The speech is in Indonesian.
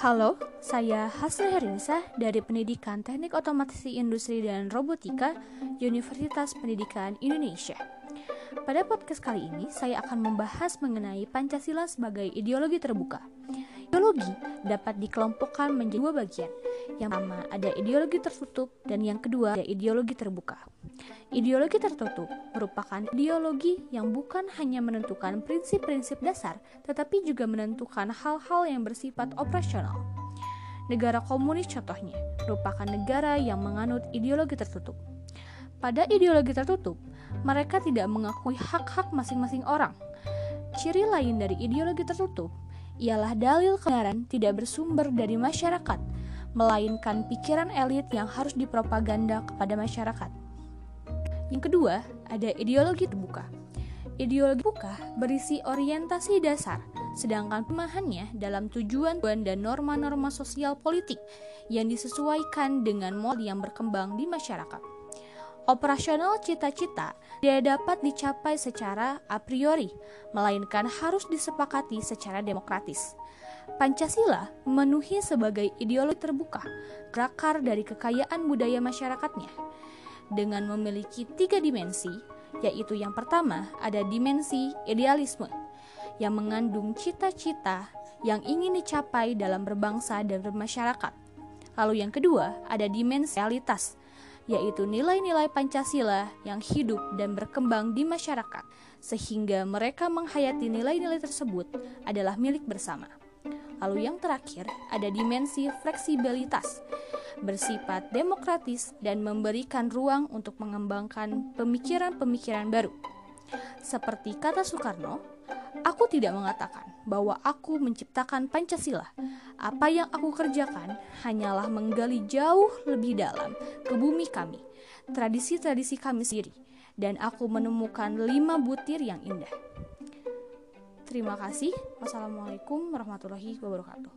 Halo, saya Hasna Herinsa dari Pendidikan Teknik Otomatisasi Industri dan Robotika Universitas Pendidikan Indonesia. Pada podcast kali ini, saya akan membahas mengenai Pancasila sebagai ideologi terbuka. Ideologi dapat dikelompokkan menjadi dua bagian. Yang pertama ada ideologi tertutup dan yang kedua ada ideologi terbuka. Ideologi tertutup merupakan ideologi yang bukan hanya menentukan prinsip-prinsip dasar, tetapi juga menentukan hal-hal yang bersifat operasional. Negara komunis contohnya merupakan negara yang menganut ideologi tertutup. Pada ideologi tertutup, mereka tidak mengakui hak-hak masing-masing orang. Ciri lain dari ideologi tertutup ialah dalil kebenaran tidak bersumber dari masyarakat, melainkan pikiran elit yang harus dipropaganda kepada masyarakat. Yang kedua, ada ideologi terbuka. Ideologi terbuka berisi orientasi dasar, sedangkan pemahamannya dalam tujuan dan norma-norma sosial politik yang disesuaikan dengan model yang berkembang di masyarakat. Operasional cita-cita tidak dapat dicapai secara a priori, melainkan harus disepakati secara demokratis. Pancasila memenuhi sebagai ideologi terbuka, berakar dari kekayaan budaya masyarakatnya dengan memiliki tiga dimensi, yaitu yang pertama ada dimensi idealisme yang mengandung cita-cita yang ingin dicapai dalam berbangsa dan bermasyarakat. Lalu yang kedua ada dimensi realitas, yaitu nilai-nilai Pancasila yang hidup dan berkembang di masyarakat, sehingga mereka menghayati nilai-nilai tersebut adalah milik bersama. Lalu yang terakhir ada dimensi fleksibilitas, bersifat demokratis dan memberikan ruang untuk mengembangkan pemikiran-pemikiran baru. Seperti kata Soekarno, aku tidak mengatakan bahwa aku menciptakan Pancasila. Apa yang aku kerjakan hanyalah menggali jauh lebih dalam ke bumi kami, tradisi-tradisi kami sendiri, dan aku menemukan lima butir yang indah. Terima kasih. Wassalamualaikum warahmatullahi wabarakatuh.